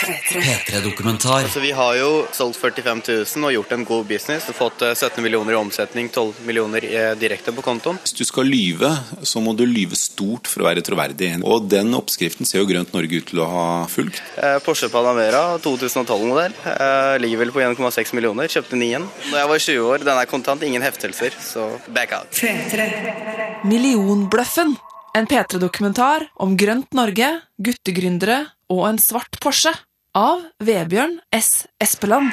P3-dokumentar. Altså, vi har jo solgt 45 000 og gjort en god business. og Fått eh, 17 millioner i omsetning, 12 millioner eh, direkte på kontoen. Hvis du skal lyve, så må du lyve stort for å være troverdig. Og den oppskriften ser jo Grønt Norge ut til å ha fulgt. Eh, Porsche Panamera 2012-modell. Eh, ligger vel på 1,6 millioner. Kjøpte nien. igjen. Når jeg var 20 år, den er kontant, ingen heftelser, så back out. Millionbløffen. En P3-dokumentar om grønt Norge, guttegründere og en svart Porsche. Av Vebjørn S. Espeland.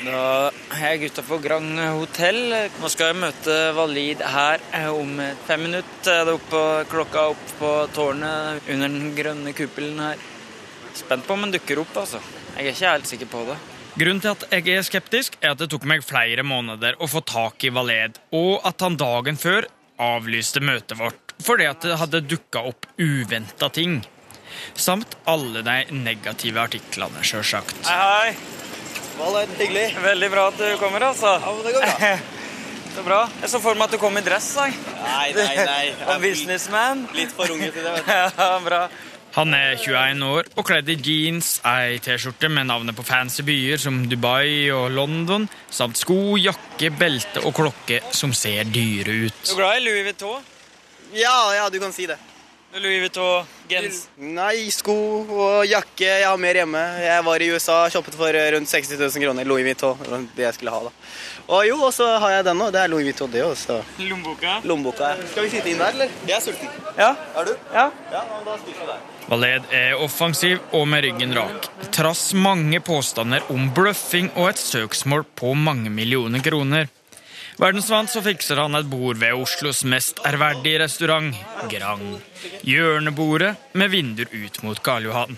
Da er jeg på Grand Hotell. Nå skal jeg møte Valid her om fem minutter. Er det oppe, klokka opp på tårnet under den grønne kuppelen her. Spent på om den dukker opp, altså. Jeg er ikke helt sikker på det. Grunnen til at jeg er skeptisk, er at det tok meg flere måneder å få tak i Valed, og at han dagen før avlyste møtet vårt fordi at det hadde dukka opp uventa ting. Samt alle de negative artiklene, sjølsagt. Hei, hei. Valen, hyggelig. Veldig bra at du kommer, altså. Ja, men det går bra. Så bra. Jeg så for meg at du kom i dress, jeg. Nei, nei, nei. Og businessman. Litt for unge til det, vet du. Ja, bra. Han er 21 år og kledd i jeans, ei T-skjorte med navnet på fancy byer som Dubai og London, samt sko, jakke, belte og klokke som ser dyre ut. Du er glad i Louis Vuitton? Ja, ja, du kan si det. Louis Vuitton-gens. Nei, sko og jakke. Jeg har mer hjemme. Jeg var i USA, shoppet for rundt 60 000 kroner. Louis Vuitton. Det jeg skulle ha, da. Og jo, og så har jeg den nå. Det er Louis Vuitton, det også. Lommeboka? Lommeboka. Skal vi sitte inn der, eller? Jeg er sulten. Ja. Er du? ja. Ja, da spiser vi der. Valed er offensiv og med ryggen rak, trass mange påstander om bløffing og et søksmål på mange millioner kroner. Verdensvant så fikser han et bord ved Oslos mest ærverdige restaurant, Grand. Hjørnebordet med vinduer ut mot Karl Johan.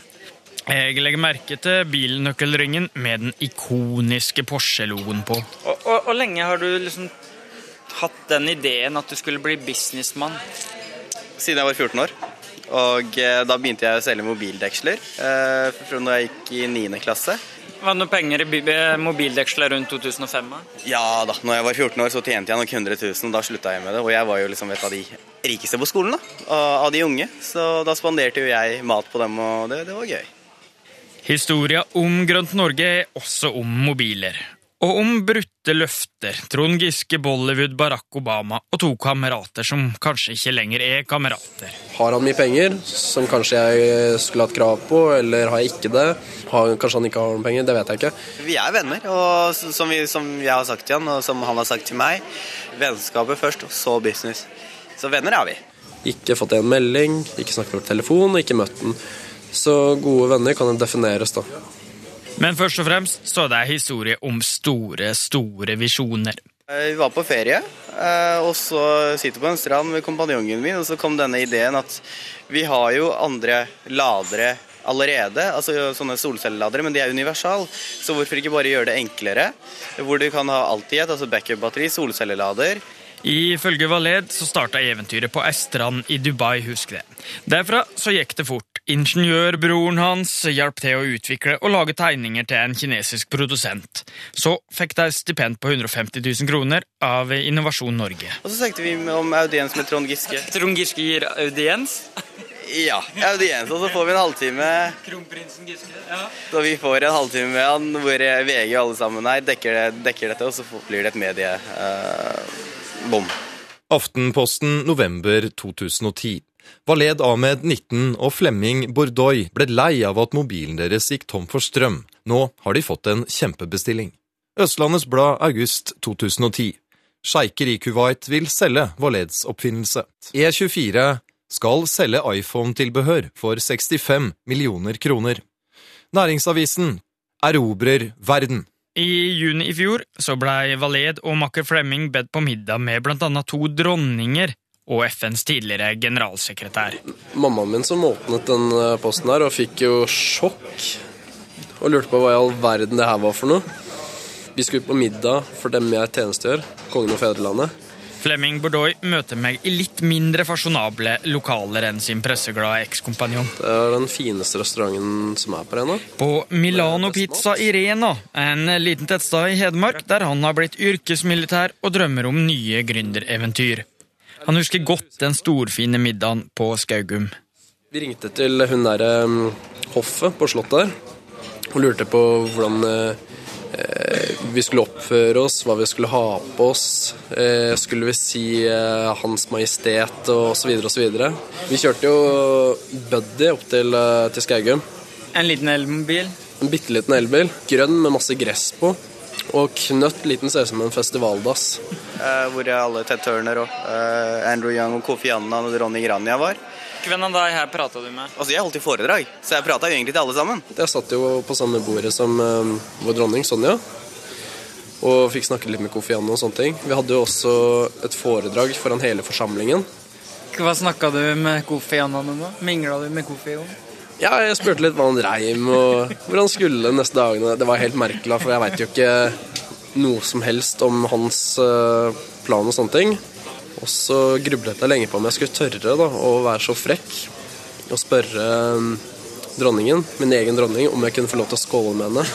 Jeg legger merke til bilnøkkelringen med den ikoniske Porsche-logoen på. Og, og, og lenge har du liksom hatt den ideen at du skulle bli businessmann? Siden jeg var 14 år. Og eh, da begynte jeg å selge mobildeksler eh, fra da jeg gikk i 9. klasse. Var det noe penger i mobildeksler rundt 2005? da? Ja da, når jeg var 14 år så tjente jeg nok 100 000, og da slutta jeg med det. Og jeg var jo liksom et av de rikeste på skolen, da. Av av de unge. Så da spanderte jo jeg mat på dem, og det, det var gøy. Historia om Grønt Norge er også om mobiler. Og om brutte løfter. Trond Giske, Bollywood, Barack Obama og to kamerater som kanskje ikke lenger er kamerater. Har han mye penger, som kanskje jeg skulle hatt krav på, eller har jeg ikke det? Har, kanskje han ikke har noen penger, det vet jeg ikke. Vi er venner, og som, vi, som jeg har sagt til han, og som han har sagt til meg, vennskapet først, og så business. Så venner er vi. Ikke fått en melding, ikke snakket på telefon, ikke møtt den. Så gode venner kan defineres, da. Men først og fremst så er det historie om store, store visjoner. Eh, Vi var på ferie, eh, og så sitter vi på en strand med kompanjongen min, og så kom denne ideen at vi har jo andre ladere allerede, altså sånne solcelleladere, men de er universal, så hvorfor ikke bare gjøre det enklere, hvor du kan ha alt i et, altså backup-batteri, solcellelader, Ifølge Valed så starta eventyret på ei strand i Dubai, husk det. Derfra så gikk det fort. Ingeniørbroren hans hjalp til å utvikle og lage tegninger til en kinesisk produsent. Så fikk de stipend på 150 000 kroner av Innovasjon Norge. og så snakket vi om audiens med Trond Giske. Trond Giske gir audiens? Ja, audiens, og så får vi en halvtime, Kronprinsen Giske? Ja. så vi får en halvtime med han, hvor VG og alle sammen her dekker, dekker dette, og så blir det et mediebom. eh. Aftenposten november 2010. Valed Ahmed 19 og Flemming Bordoy ble lei av at mobilen deres gikk tom for strøm. Nå har de fått en kjempebestilling. Østlandets Blad august 2010. Sjeiker i Kuwait vil selge Valeds oppfinnelse. E24 skal selge iPhone-tilbehør for 65 millioner kroner. Næringsavisen erobrer verden. I juni i fjor så blei Valed og makker Flemming bedt på middag med blant annet to dronninger og FNs tidligere generalsekretær. Mammaen min som åpnet den eh, posten her, og fikk jo sjokk. Og lurte på hva i all verden det her var for noe. Vi skulle på middag for dem jeg tjenestegjør, kongen og fedrelandet. Flemming Bordeaux møter meg i litt mindre fasjonable lokaler enn sin presseglade ekskompanjong. Det er den fineste restauranten som er på Rena. På Milano Pizza i Rena, en liten tettsted i Hedmark, der han har blitt yrkesmilitær og drømmer om nye gründereventyr. Han husker godt den storfine middagen på Skaugum. Vi ringte til hun derre um, hoffet på slottet der. og lurte på hvordan eh, vi skulle oppføre oss, hva vi skulle ha på oss. Eh, skulle vi si eh, Hans Majestet og så videre og så videre. Vi kjørte jo Buddy opp til, til Skaugum. En liten elmobil. En bitte liten elbil. Grønn med masse gress på. Og knøtt liten ser ut som en festivaldass. eh, hvor alle Ted Turner og eh, Andrew Young og Kofi Annan og dronning Rania var. Hvem av deg her prata du med? Altså, Jeg holdt jo foredrag, så jeg prata egentlig til alle sammen. Jeg satt jo på samme bordet som eh, vår dronning Sonja. Og fikk snakket litt med Kofi Annan og sånne ting. Vi hadde jo også et foredrag foran hele forsamlingen. Hva snakka du med Kofi Annan om? da? Mingla du med Kofi om? Ja, jeg spurte litt hva han dreiv med, og hvor han skulle neste dagene. Det var helt merkelig, for jeg veit jo ikke noe som helst om hans eh, plan og sånne ting. Og så grublet jeg lenge på om jeg skulle tørre da, å være så frekk og spørre eh, dronningen, min egen dronning, om jeg kunne få lov til å skåle med henne.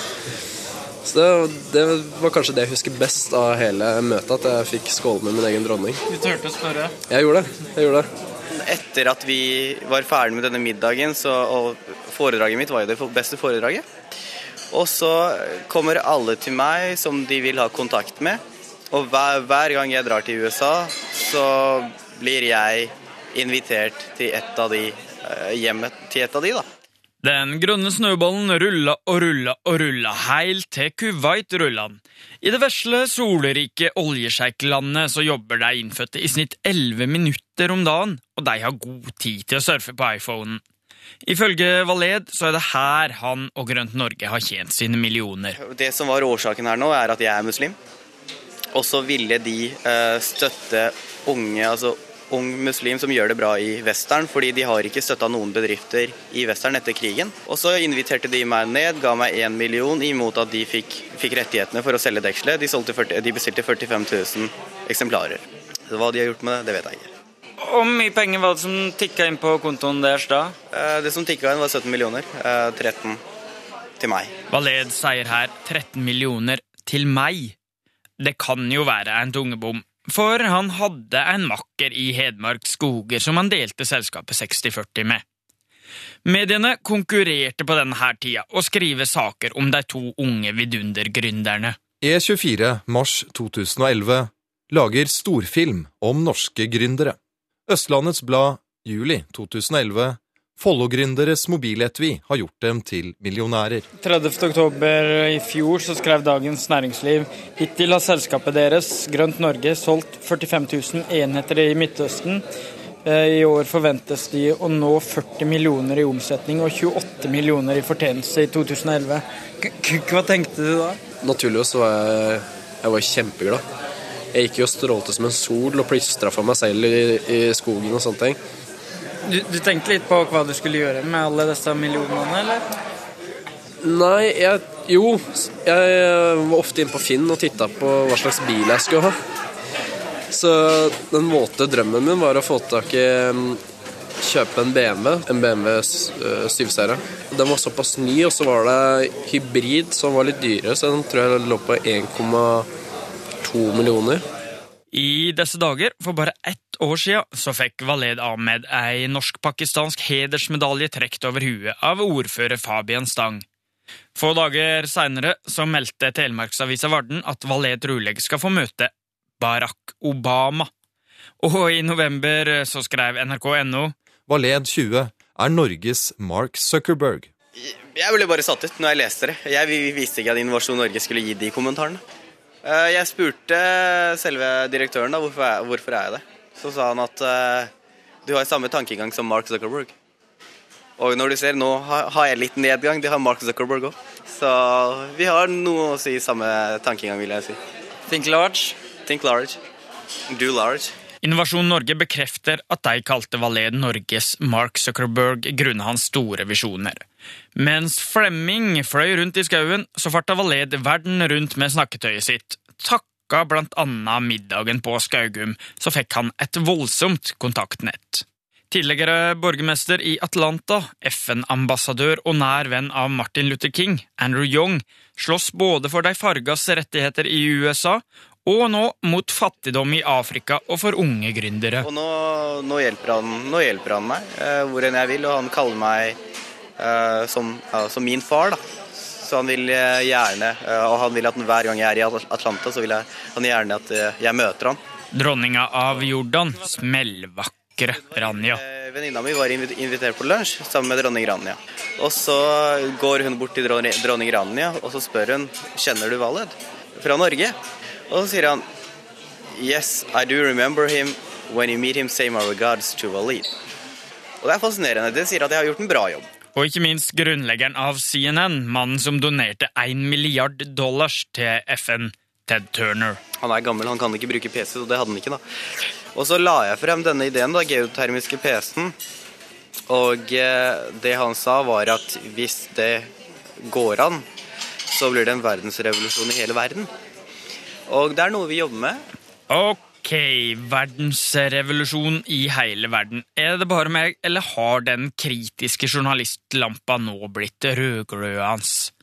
Så det, det var kanskje det jeg husker best av hele møtet, at jeg fikk skåle med min egen dronning. Du turte å spørre? Jeg gjorde det. jeg gjorde det. Etter at vi var ferdig med denne middagen, så, og foredraget mitt var jo det beste foredraget. Og så kommer alle til meg som de vil ha kontakt med. Og hver, hver gang jeg drar til USA, så blir jeg invitert til et av de eh, hjemmet til et av de, da. Den grønne snøballen rulla og rulla og rulla heilt til Kuwait rulla. I det vesle, solrike oljesjeiklandet så jobber de innfødte i snitt 11 minutter om dagen, og de har god tid til å surfe på iPhonen. Ifølge Valed så er det her han og Grønt Norge har tjent sine millioner. Det som var årsaken her nå, er at jeg er muslim. Og så ville de eh, støtte unge, altså ung muslim som gjør det bra i Western, fordi de har ikke støtta noen bedrifter i Western etter krigen. Og så inviterte de meg ned, ga meg én million imot at de fikk, fikk rettighetene for å selge dekselet. De, solgte 40 de bestilte 45 000 eksemplarer. Så hva de har gjort med det, det vet jeg ikke. Hvor mye penger var det som tikka inn på kontoen deres da? Eh, Det som tikka inn, var 17 millioner. Eh, 13 til meg. Valed sier her 13 millioner til meg. Det kan jo være en tungebom, for han hadde en makker i Hedmark skoger som han delte selskapet 60-40 med. Mediene konkurrerte på denne tida å skrive saker om de to unge vidundergründerne. E24 mars 2011 lager storfilm om norske gründere. Østlandets Blad juli 2011 Follo-gründeres mobiletui har gjort dem til millionærer. 30. oktober i fjor så skrev Dagens Næringsliv hittil har selskapet deres, Grønt Norge, solgt 45 000 enheter i Midtøsten. Eh, I år forventes de å nå 40 millioner i omsetning og 28 millioner i fortjeneste i 2011. K k hva tenkte du da? Naturligvis så var jeg, jeg var kjempeglad. Jeg gikk jo og strålte som en sol og plystra for meg selv i, i skogen og sånne ting. Du, du tenkte litt på hva du skulle gjøre med alle disse millionene, eller? Nei, jeg Jo, jeg var ofte inne på Finn og titta på hva slags bil jeg skulle ha. Så den våte drømmen min var å få tak i mm, Kjøpe en BMW, en BMW 7-serie. Den var såpass ny, og så var det hybrid som var litt dyrere, så den tror jeg lå på 1,2 millioner. I disse dager, for bare ett år siden, så fikk Valed Ahmed ei norsk-pakistansk hedersmedalje trukket over huet av ordfører Fabian Stang. Få dager seinere så meldte Telemarksavisa Varden at Valed trolig skal få møte Barack Obama. Og i november så skrev nrk.no Valed 20 er Norges Mark Zuckerberg. Jeg ble bare satt ut når jeg leste det. Jeg vi- visste ikke at Innovasjon Norge skulle gi de kommentarene. Eh, Jeg spurte selve direktøren da, hvorfor er, hvorfor er jeg det. Så sa han at eh, du har samme tankegang som Mark Zuckerberg. Og når du ser, nå har jeg litt nedgang, det har Mark Zuckerberg òg. Så vi har noe å si samme tankegang, vil jeg si. Think large. Think large. Do large. Innovasjon Norge bekrefter at de kalte Valet Norges Mark Zuckerberg grunnet hans store visjoner. Mens Flemming fløy rundt i skauen, så farta Valet verden rundt med snakketøyet sitt. Takka blant annet middagen på Skaugum, så fikk han et voldsomt kontaktnett. Tidligere borgermester i Atlanta, FN-ambassadør og nær venn av Martin Luther King, Andrew Young, slåss både for de fargas rettigheter i USA og nå mot fattigdom i Afrika og for unge gründere. Og nå, nå, hjelper han, nå hjelper han meg eh, hvor enn jeg vil, og han kaller meg eh, som, ja, som min far, da. Så han vil eh, gjerne eh, Og han vil at hver gang jeg er i Atlanta, så vil jeg, han gjerne at eh, jeg møter han. Dronninga av Jordan, smellvakre Ranja. Eh, Venninna mi var invitert på lunsj sammen med dronning Rania. Og så går hun bort til dronning Rania og så spør hun kjenner du Valed fra Norge. Og så sier han Yes, I do remember him. When you meet him, say my regards to Walid. Og det er fascinerende. Det sier at jeg har gjort en bra jobb. Og ikke minst grunnleggeren av CNN, mannen som donerte 1 milliard dollars til FN, Ted Turner. Han er gammel, han kan ikke bruke PC, så det hadde han ikke da. Og så la jeg frem denne ideen, da, geotermiske PC-en. Og eh, det han sa var at hvis det går an, så blir det en verdensrevolusjon i hele verden. Og det er noe vi jobber med. Ok, verdensrevolusjon i hele verden. Er det bare meg, eller har den kritiske journalistlampa nå blitt rødglødende?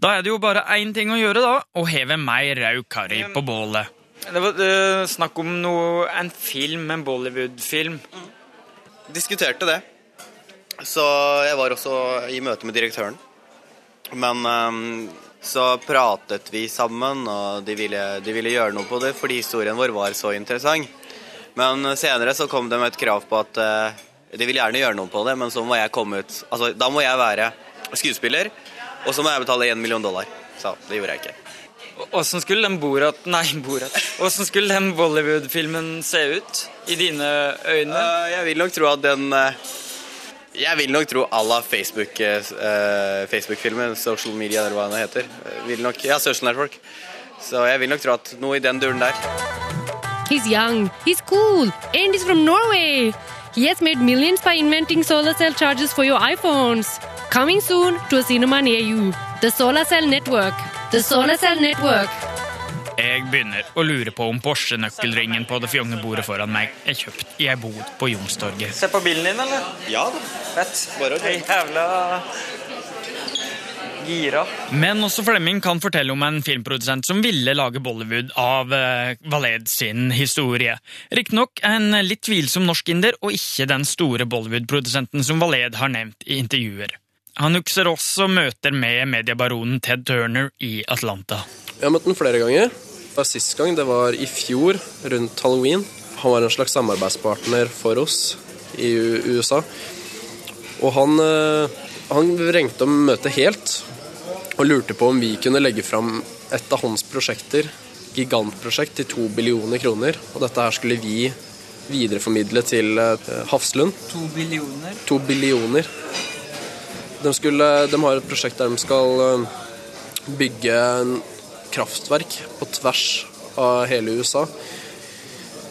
Da er det jo bare én ting å gjøre, da. Å heve mer rød karri på bålet. Det var eh, snakk om noe, en film, en Bollywood-film. Diskuterte det. Så jeg var også i møte med direktøren. Men ehm, så pratet vi sammen, og de ville, de ville gjøre noe på det fordi historien vår var så interessant. Men senere så kom det med et krav på at eh, de vil gjerne gjøre noe på det, men så må jeg komme ut Altså, da må jeg være skuespiller, og så må jeg betale én million dollar. Så det gjorde jeg ikke. Åssen skulle den Borat Nei, Borat. Åssen skulle den Bollywood-filmen se ut i dine øyne? Eh, jeg vil nok tro at den eh, Jeg vil nok tro à la Facebook, eh, Facebook-filmen, social media eller hva det heter. Eh, Vil nok, ja, Social Network. Så jeg vil nok tro at noe i den duren der. He's young, he's cool, and he's from Norway. He has made millions by inventing solar cell chargers for your iPhones. Coming soon to a cinema near you. The Solar Cell Network. The Solar Cell Network. Jeg begynner å lure på om Porsche-nøkkelringen på det fjonge bordet foran meg er kjøpt i ei bod på Youngstorget. Se på bilen din, eller? Ja da. Fett. Bare å jævla gira. Men også Flemming kan fortelle om en filmprodusent som ville lage Bollywood av uh, Valed sin historie. Riktignok en litt tvilsom norsk-inder, og ikke den store Bollywood-produsenten som Valed har nevnt i intervjuer. Han husker også møter med mediebaronen Ted Turner i Atlanta. Jeg har møtt den flere ganger. Sist gang det var i fjor, rundt halloween. Han var en slags samarbeidspartner for oss i USA. Og han, eh, han vrengte om møtet helt og lurte på om vi kunne legge fram et av hans prosjekter, gigantprosjekt, til to billioner kroner. Og dette her skulle vi videreformidle til eh, Hafslund. To billioner. To billioner. De, skulle, de har et prosjekt der de skal eh, bygge kraftverk på tvers av hele USA.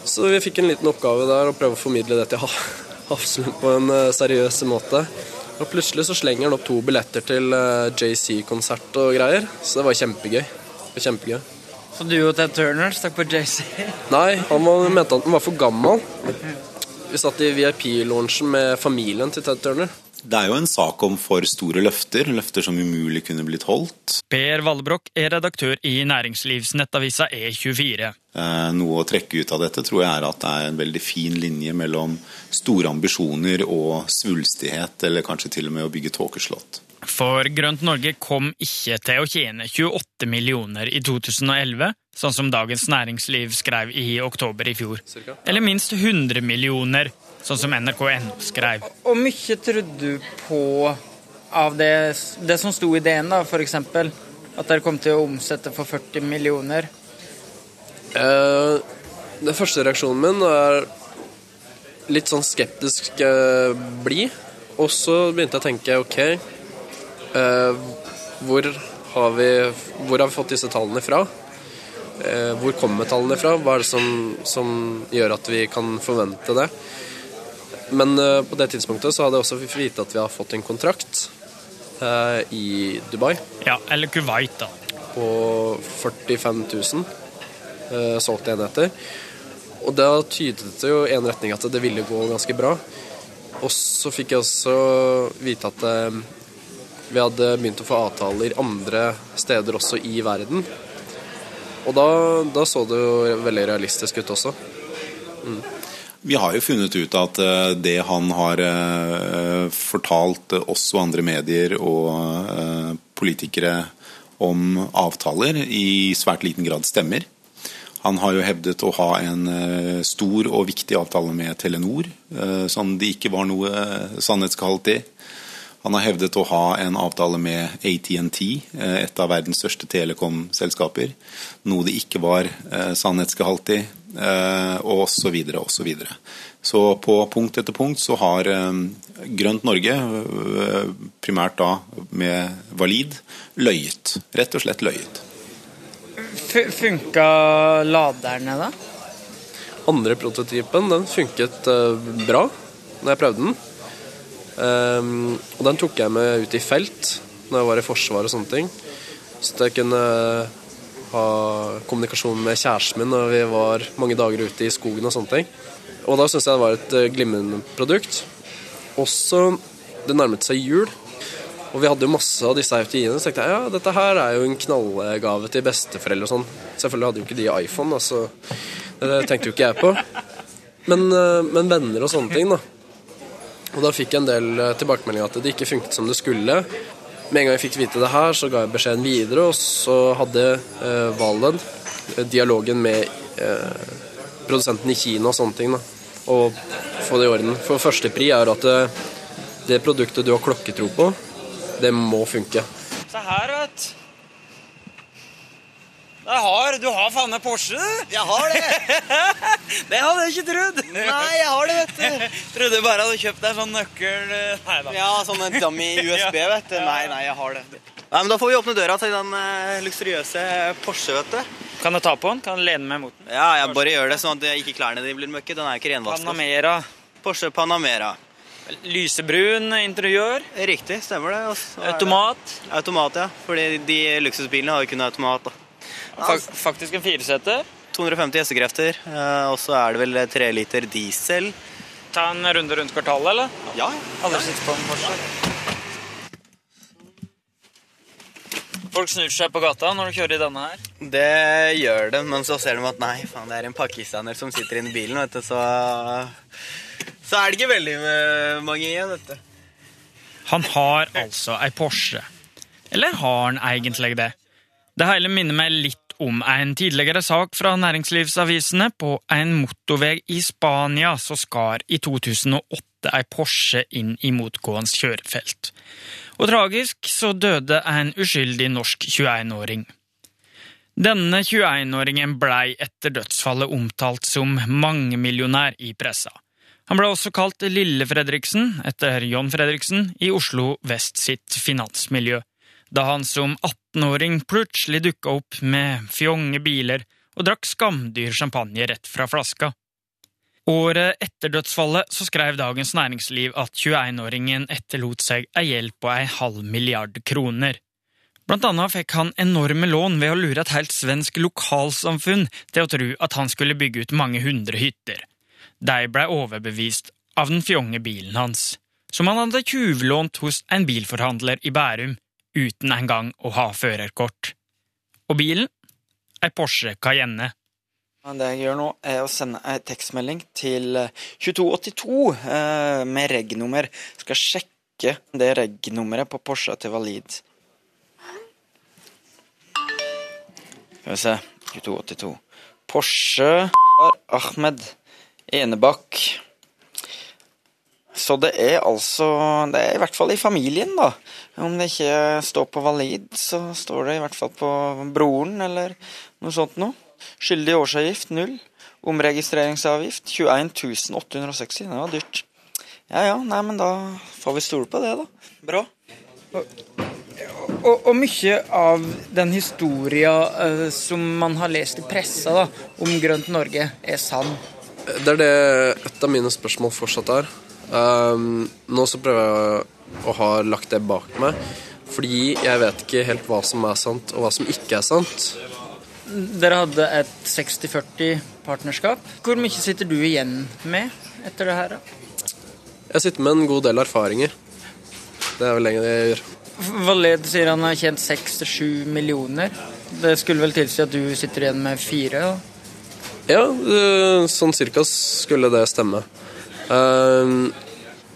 Så vi fikk en liten oppgave der å prøve å formidle det til Ha- Hafslund på en eh, seriøs måte. Og plutselig så slenger han opp to billetter til eh, JC-konsert og greier. Så det var kjempegøy. Det var kjempegøy. Så du og Ted Turner stakk på JC? Nei, han var, mente han var for gammel. Vi satt i VIP-lunsjen med familien til Ted Turner. Det er jo en sak om for store løfter, løfter som umulig kunne blitt holdt. Per Vallebrokk er redaktør i næringslivsnettavisa E24. Eh, Noe å trekke ut av dette tror jeg er at det er en veldig fin linje mellom store ambisjoner og svulstighet, eller kanskje til og med å bygge tåkeslott. For Grønt Norge kom ikke til å tjene 28 millioner i 2011, sånn som Dagens Næringsliv skrev i oktober i fjor. Eller minst 100 millioner, sånn som NRK.no skrev. Hvor mye trodde du på av det, det som sto i DN, da, eksempel? At dere kom til å omsette for 40 millioner? Eh, den første reaksjonen min er litt sånn skeptisk eh, blid. Og så begynte jeg å tenke OK, eh, hvor, har vi, hvor har vi fått disse tallene fra? Eh, hvor kommer tallene fra? Hva er det som, som gjør at vi kan forvente det? Men eh, på det tidspunktet så hadde jeg også fått vite at vi har fått en kontrakt eh, i Dubai Ja, eller Kuwait, da. på 45 000 eh, solgte enheter. Og da tydet det jo i en retning at det ville gå ganske bra. Og så fikk jeg også vite at eh, vi hadde begynt å få avtaler andre steder også i verden. Og da, da så det jo veldig realistisk ut også. Vi har jo funnet ut at eh, det han har eh, fortalt oss og andre medier og eh, politikere om avtaler i svært liten grad stemmer. Han har jo hevdet å ha en stor og viktig avtale med Telenor, som det ikke var noe sannhetsgehalt i. Han har hevdet å ha en avtale med ATNT, et av verdens største telekomselskaper, noe det ikke var sannhetsgehalt i, og så videre og Så videre. Så på punkt etter punkt så har Grønt Norge, primært da med Valid, løyet. Rett og slett løyet. Funka laderne, da? Andre prototypen den funket bra når jeg prøvde den. Og den tok jeg med ut i felt når jeg var i forsvar og sånne ting. Så jeg kunne ha kommunikasjon med kjæresten min når vi var mange dager ute i skogen og sånne ting. Og da syntes jeg det var et glimrende produkt. Også det nærmet seg jul, og vi hadde jo masse av disse FTI-ene. Så tenkte jeg ja, dette her er jo en knallgave til besteforeldre og sånn. Selvfølgelig hadde jo ikke de iPhone, altså. Det tenkte jo ikke jeg på. Men, men venner og sånne ting, da. Og da fikk jeg en del tilbakemeldinger at det ikke funket som det skulle. Med en gang jeg fikk vite det her, så ga jeg beskjeden videre, og så hadde eh, Valen dialogen med eh, produsenten i Kina og sånne ting, da. Og få det i orden. For første pri er at det, det produktet du har klokketro på, det må funke. Se her, vet du. Har, du faen meg Porsche, du. Jeg har det! det hadde jeg ikke trodd. Nei, jeg har det, vet du. Trodde du bare hadde kjøpt deg sånn nøkkel Nei da. Ja, sånn en dummy USB, vet du. Nei, nei, jeg har det. Nei, men Da får vi åpne døra til den uh, luksuriøse Porsche, vet du. Kan jeg ta på den? Kan jeg lene meg mot den? Ja, jeg bare gjør det sånn at ikke klærne dine blir møkke. Den er jo ikke renvasket. Panamera. Porsche Panamera. Lysebrun interiør. Riktig, stemmer det. Automat. automat. Automat, ja. Fordi de luksusbilene har jo kun automat. da. Faktisk en fireseter. 250 hestekrefter. Eh, og så er det vel tre liter diesel. Ta en runde rundt kvartalet, eller? Ja. Alle sitter på en Porsche. Folk snur seg på gata når du kjører i denne her. Det gjør de, men så ser de at nei, faen, det er en pakistaner som sitter inni i bilen, vet du, så Så er det ikke veldig mange igjen, vet du. Han har altså ei Porsche. Eller har han egentlig det? Det hele minner meg litt om en tidligere sak fra næringslivsavisene på en motorvei i Spania så skar i 2008 ei Porsche inn i motgående kjørefelt. Og tragisk så døde en uskyldig norsk 21-åring. Denne 21-åringen blei etter dødsfallet omtalt som mangemillionær i pressa. Han ble også kalt Lille Fredriksen, etter John Fredriksen, i Oslo vest sitt finansmiljø, da han som 18-åring plutselig dukka opp med fjonge biler og drakk skamdyr champagne rett fra flaska. Året etter dødsfallet så skrev Dagens Næringsliv at 21-åringen etterlot seg ei gjeld på ei halv milliard kroner. Blant annet fikk han enorme lån ved å lure et helt svensk lokalsamfunn til å tro at han skulle bygge ut mange hundre hytter. De blei overbevist av den fjonge bilen hans, som han hadde tjuvlånt hos en bilforhandler i Bærum, uten engang å ha førerkort. Og bilen? Ei Porsche Cayenne. Det jeg gjør nå, er å sende ei tekstmelding til 2282 eh, med reg-nummer. Skal sjekke det reg-nummeret på Porsche til Valid. Skal vi se 2282. Porsche Ahmed Enebakk. Så det er altså Det er i hvert fall i familien, da. Om det ikke står på Valid, så står det i hvert fall på broren eller noe sånt noe. Skyldig årsavgift null. Omregistreringsavgift 21 860. Det var dyrt. Ja ja, nei, men da får vi stole på det, da. Bra. Og, og, og mye av den historia uh, som man har lest i pressa da, om Grønt Norge, er sann. Det er det et av mine spørsmål fortsatt er. Um, nå så prøver jeg å ha lagt det bak meg, fordi jeg vet ikke helt hva som er sant, og hva som ikke er sant. Dere hadde et 60-40-partnerskap. Hvor mye sitter du igjen med etter det her? da? Jeg sitter med en god del erfaringer. Det er vel lenge det jeg gjør. Valed sier han har tjent 6-7 millioner. Det skulle vel tilsi at du sitter igjen med fire? Da? Ja, sånn cirka skulle det stemme.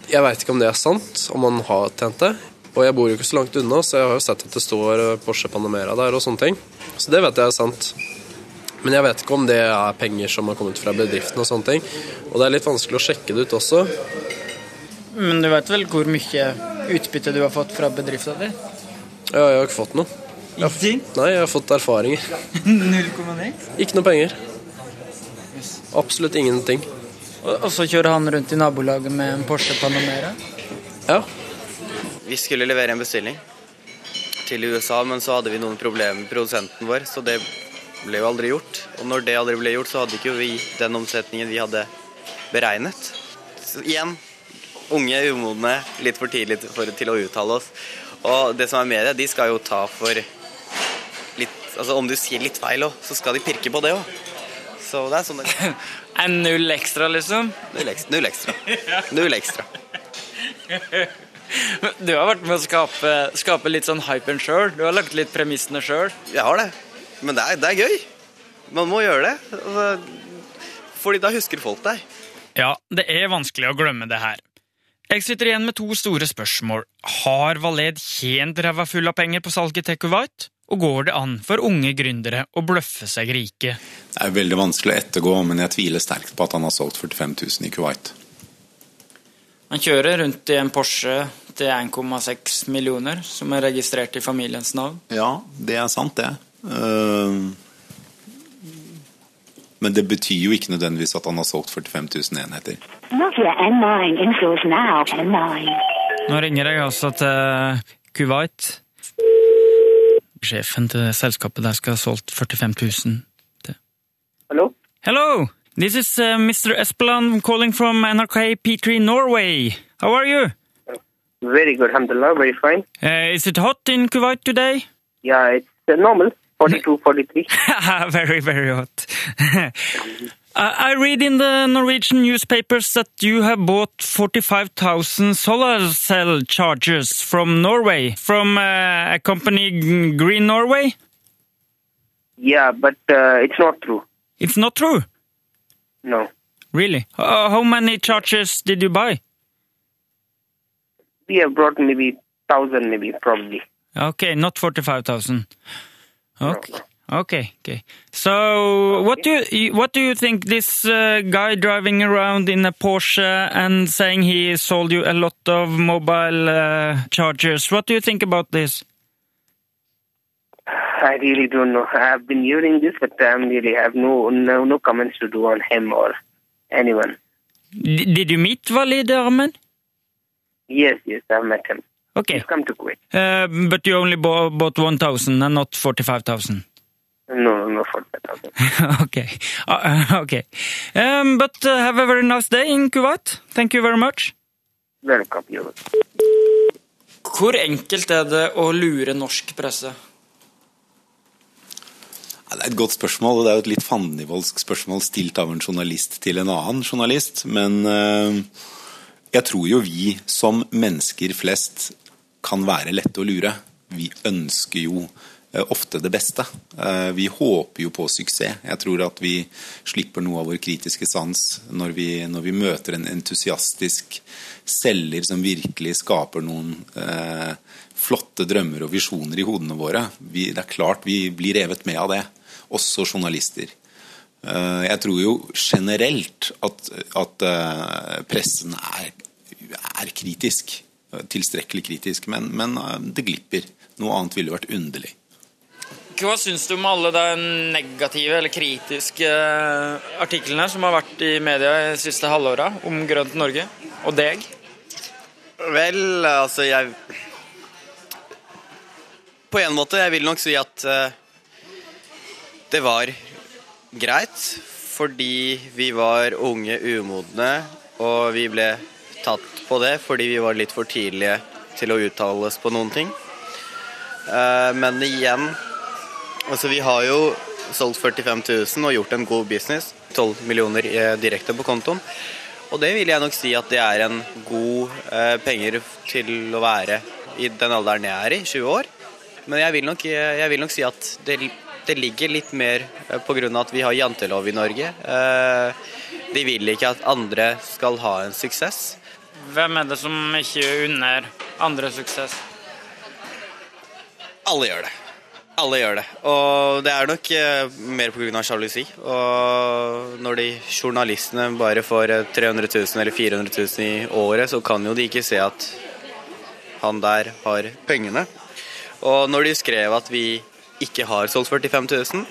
Jeg veit ikke om det er sant, om han har tjent det. Og jeg bor jo ikke så langt unna, så jeg har jo sett at det står eh, Porsche Panamera der og sånne ting. Så det vet jeg er sant. Men jeg vet ikke om det er penger som har kommet fra bedriften og sånne ting. Og det er litt vanskelig å sjekke det ut også. Men du vet vel hvor mye utbytte du har fått fra bedriften din? Ja, jeg har ikke fått noe. Ingenting? Nei, jeg har fått erfaringer. 0,9? Ikke noe penger. Absolutt ingenting. Og så kjører han rundt i nabolaget med en Porsche Panamera? Ja. Vi skulle levere en bestilling til USA, men så hadde vi noen problemer med produsenten vår, så det ble jo aldri gjort. Og når det aldri ble gjort, så hadde ikke vi den omsetningen vi hadde beregnet. Så igjen, unge, umodne, litt for tidlig for, til å uttale oss. Og det som er media, de skal jo ta for litt Altså om du sier litt feil òg, så skal de pirke på det òg. Så det er sånn det En null ekstra, liksom? Null ekstra. Null ekstra. Null ekstra. Du har vært med å skape, skape litt sånn hypen sjøl. Du har lagt litt premissene sjøl. Jeg har det. Men det er, det er gøy. Man må gjøre det. Altså, fordi da husker folk deg. Ja, det er vanskelig å glemme det her. Jeg sitter igjen med to store spørsmål. Har Valed tjent ræva full av penger på salget til Kuwait? Og går det an for unge gründere å bløffe seg rike? Det er veldig vanskelig å ettergå, men jeg tviler sterkt på at han har solgt 45 000 i Kuwait. Han kjører rundt i en Porsche til 1,6 millioner, som er registrert i familiens navn. Ja, det er sant, det. Uh, men det betyr jo ikke nødvendigvis at han har solgt 45 000 enheter. Nokia N9 installs now. N9. Nå ringer jeg altså til Kuwait. Sjefen til selskapet der skal ha solgt 45 000. til. Hallo? Hello! This is uh, Mr. Espeland calling from NRK P3 Norway. How are you? Very good, alhamdulillah, very fine. Uh, is it hot in Kuwait today? Yeah, it's uh, normal, 42, 43. very, very hot. I I read in the Norwegian newspapers that you have bought 45,000 solar cell chargers from Norway, from uh, a company Green Norway. Yeah, but uh, it's not true. It's not true, No. really. Uh, how many chargers did you buy? We have brought maybe 1,000, maybe, probably. Okay, not 45,000. Okay. Okay, okay. So, what do you what do you think this uh, guy driving around in a Porsche and saying he sold you a lot of mobile uh, chargers? What do you think about this? I really don't know. I have been hearing this, but I really have no, no no comments to do on him or anyone. D did you meet Walid Ahmed? Yes, yes, I've met him. Okay, He's come to Kuwait. uh, but you only bought, bought 1,000 and not 45,000. No, no, for that. okay, uh, okay. Um, but uh, have a very nice day in Kuwait. Thank you very much. Welcome, you. Hvor enkelt er det å lure norsk presse? Ja, det er et godt spørsmål, og det er jo et litt fandenivoldsk spørsmål stilt av en journalist til en annen journalist. Men uh, jeg tror jo vi som mennesker flest kan være lette å lure. Vi ønsker jo ofte det beste. Eh, vi håper jo på suksess. Jeg tror at vi slipper noe av vår kritiske sans når vi, når vi møter en entusiastisk selger som virkelig skaper noen eh, flotte drømmer og visjoner i hodene våre. Vi, det er klart vi blir revet med av det. Også journalister. Eh, jeg tror jo generelt at, at eh, pressen er, er kritisk. Tilstrekkelig kritisk. Men, men eh, det glipper. Noe annet ville vært underlig. Hva syns du om alle de negative eller kritiske artiklene som har vært i media de siste halvåra om Grønt Norge og deg? Vel, altså jeg På en måte, jeg vil nok si at eh, det var greit. Fordi vi var unge, umodne, og vi ble tatt på det fordi vi var litt for tidlige til å uttale oss på noen ting. Eh, men igjen Altså, vi har jo solgt 45 000 og gjort en god business. 12 millioner eh, direkte på kontoen. Og det vil jeg nok si at det er en god eh, penger til å være i den alderen jeg er i, 20 år. Men jeg vil nok, jeg vil nok si at det, det ligger litt mer pga. på grunn av at vi har jantelov i Norge. Eh, de vil ikke at andre skal ha en suksess. Hvem er det som ikke unner andre suksess? Alle gjør det. Alle gjør det. Og det er nok eh, mer pga. sjalusi. Og når de journalistene bare får eh, 300 000 eller 400 000 i året, så kan jo de ikke se at han der har pengene. Og når de skrev at vi ikke har solgt 45 000,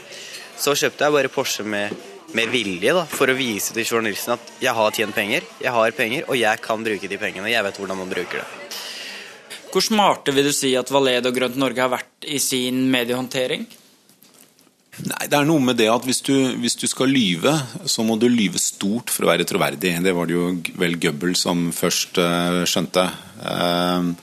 så kjøpte jeg bare Porsche med, med vilje da, for å vise til journalisten at jeg har tjent penger, jeg har penger, og jeg kan bruke de pengene. Jeg vet hvordan man bruker det. Hvor smarte vil du si at Valed og Grønt Norge har vært i sin mediehåndtering? Nei, Det er noe med det at hvis du, hvis du skal lyve, så må du lyve stort for å være troverdig. Det var det jo vel Gøbbel som først uh, skjønte. Uh,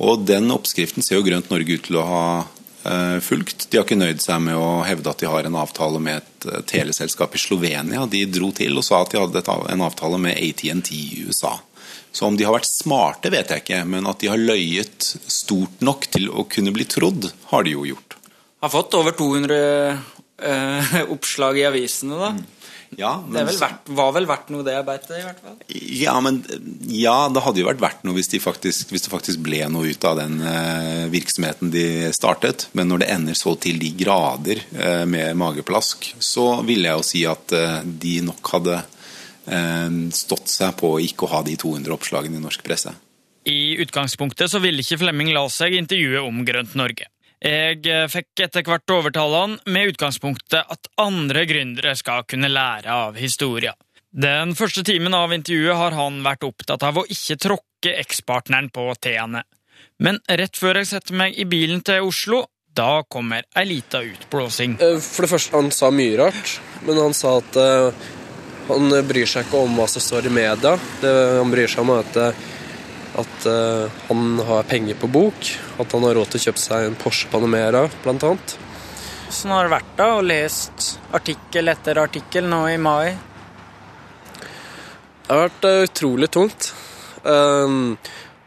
og den oppskriften ser jo Grønt Norge ut til å ha uh, fulgt. De har ikke nøyd seg med å hevde at de har en avtale med et teleselskap i Slovenia. De dro til og sa at de hadde en avtale med ATNT i USA. Så om de har vært smarte, vet jeg ikke, men at de har løyet stort nok til å kunne bli trodd, har de jo gjort. Har fått over 200 eh, oppslag i avisene, da. Ja, det vel verdt, var vel verdt noe, det arbeidet, i hvert fall? Ja, men ja, det hadde jo vært verdt noe hvis, de faktisk, hvis det faktisk ble noe ut av den eh, virksomheten de startet. Men når det ender så til de grader eh, med mageplask, så ville jeg jo si at eh, de nok hadde stått seg på å ikke ha de 200 oppslagene i norsk presse. I utgangspunktet så ville ikke Flemming la seg intervjue om Grønt Norge. Jeg eh, fikk etter hvert overtale han med utgangspunktet at andre gründere skal kunne lære av historia. Den første timen av intervjuet har han vært opptatt av å ikke tråkke ekspartneren på tærne. Men rett før jeg setter meg i bilen til Oslo, da kommer ei lita utblåsing. Eh, for det første, han sa mye rart, men han sa at han bryr seg ikke om hva som står i media. Det han bryr seg om, at, at uh, han har penger på bok. At han har råd til å kjøpe seg en Porsche Panamera, blant annet. Hvordan har det vært da, og lest artikkel etter artikkel nå i mai? Det har vært uh, utrolig tungt. Uh,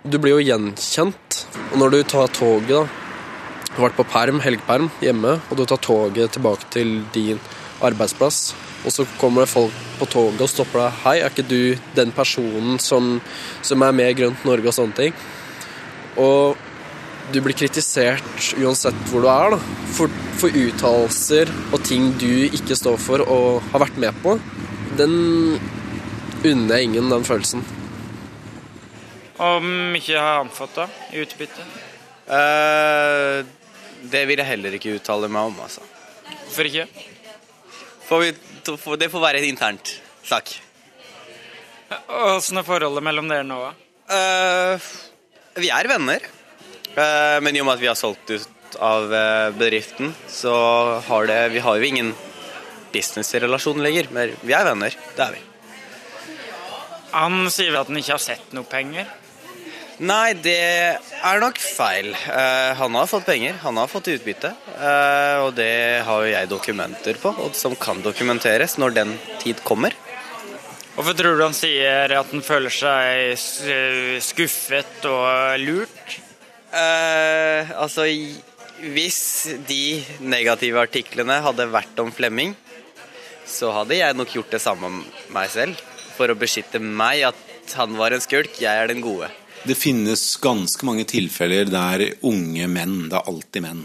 du blir jo gjenkjent. Og når du tar toget, da Du har vært på perm, helgeperm hjemme, og du tar toget tilbake til din arbeidsplass og så kommer det folk på toget og stopper deg. 'Hei, er ikke du den personen som, som er med i Grønt Norge?' og sånne ting. Og du blir kritisert uansett hvor du er, da, for, for uttalelser og ting du ikke står for og har vært med på. Den unner jeg ingen, den følelsen. Om ikke jeg har anfått det i utbytte? Uh, det vil jeg heller ikke uttale meg om, altså. Hvorfor ikke? For vi det får være et internt sak. Åssen er forholdet mellom dere nå. Uh, vi er venner. Uh, men i og med at vi har solgt ut av uh, bedriften, så har det Vi har jo ingen businessrelasjon lenger. Men vi er venner. Det er vi. Han sier at han ikke har sett noe penger? Nei, det er nok feil. Uh, han har fått penger, han har fått utbytte. Uh, og det har jo jeg dokumenter på, som kan dokumenteres når den tid kommer. Hvorfor tror du han sier at han føler seg skuffet og lurt? Uh, altså, hvis de negative artiklene hadde vært om Flemming, så hadde jeg nok gjort det samme om meg selv. For å beskytte meg, at han var en skulk, jeg er den gode. Det finnes ganske mange tilfeller der unge menn, det er alltid menn,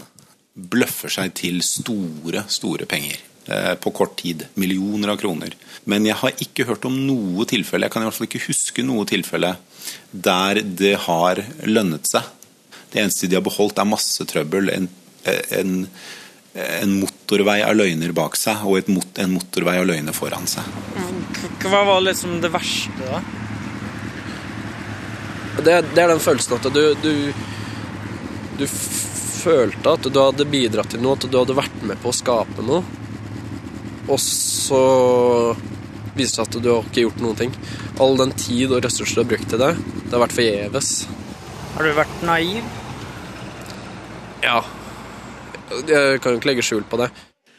bløffer seg til store, store penger eh, på kort tid. Millioner av kroner. Men jeg har ikke hørt om noe tilfelle, jeg kan i hvert fall ikke huske noe tilfelle, der det har lønnet seg. Det eneste de har beholdt, er masse trøbbel, en, en, en motorvei av løgner bak seg og mot, en motorvei av løgner foran seg. Hva var liksom det verste, da? Det, det, er den følelsen at du, du, du følte at du hadde bidratt til noe, at du hadde vært med på å skape noe. Og så viser det seg at du har ikke gjort noen ting. All den tid og ressurser du har brukt til det, det har vært forgjeves. Har du vært naiv? Ja. Jeg kan jo ikke legge skjul på det.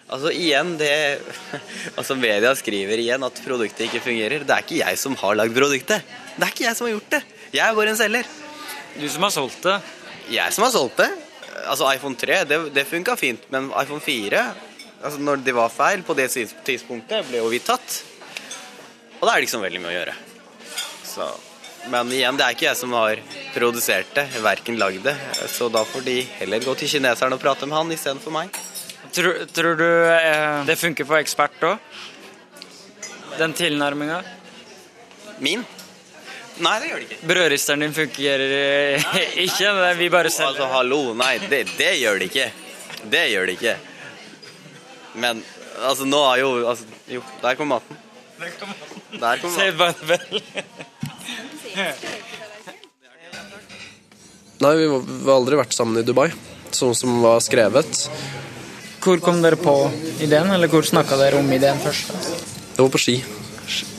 Altså igjen, det Altså media skriver igjen at produktet ikke fungerer. Det er ikke jeg som har lagd produktet. Det er ikke jeg som har gjort det. Jeg er bare en selger. Du som har solgt det? Jeg som har solgt det. Altså iPhone 3, det, det funka fint, men iPhone 4 altså Når det var feil på det tidspunktet, ble jo vi tatt. Og da er det ikke så veldig mye å gjøre. Så, men igjen, det er ikke jeg som har produsert det, verken lagd det. Så da får de heller gå til kineserne og prate med han istedenfor meg. Tror, tror du eh, det funker for ekspert òg? Den tilnærminga? Min? Nei, det gjør det ikke. Brødristeren din fungerer nei, ikke? Nei, vi bare selger Altså, hallo, nei, det, det gjør det ikke. Det gjør det ikke. Men altså, nå er jo altså, Jo, der kom maten. Der kom maten. bare vel. Nei, vi var- vi har aldri vært sammen i Dubai, sånn som var skrevet. Hvor kom dere på ideen, eller hvor snakka dere om ideen først? Det var på Ski.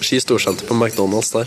Ski storsenter på McDonald's der.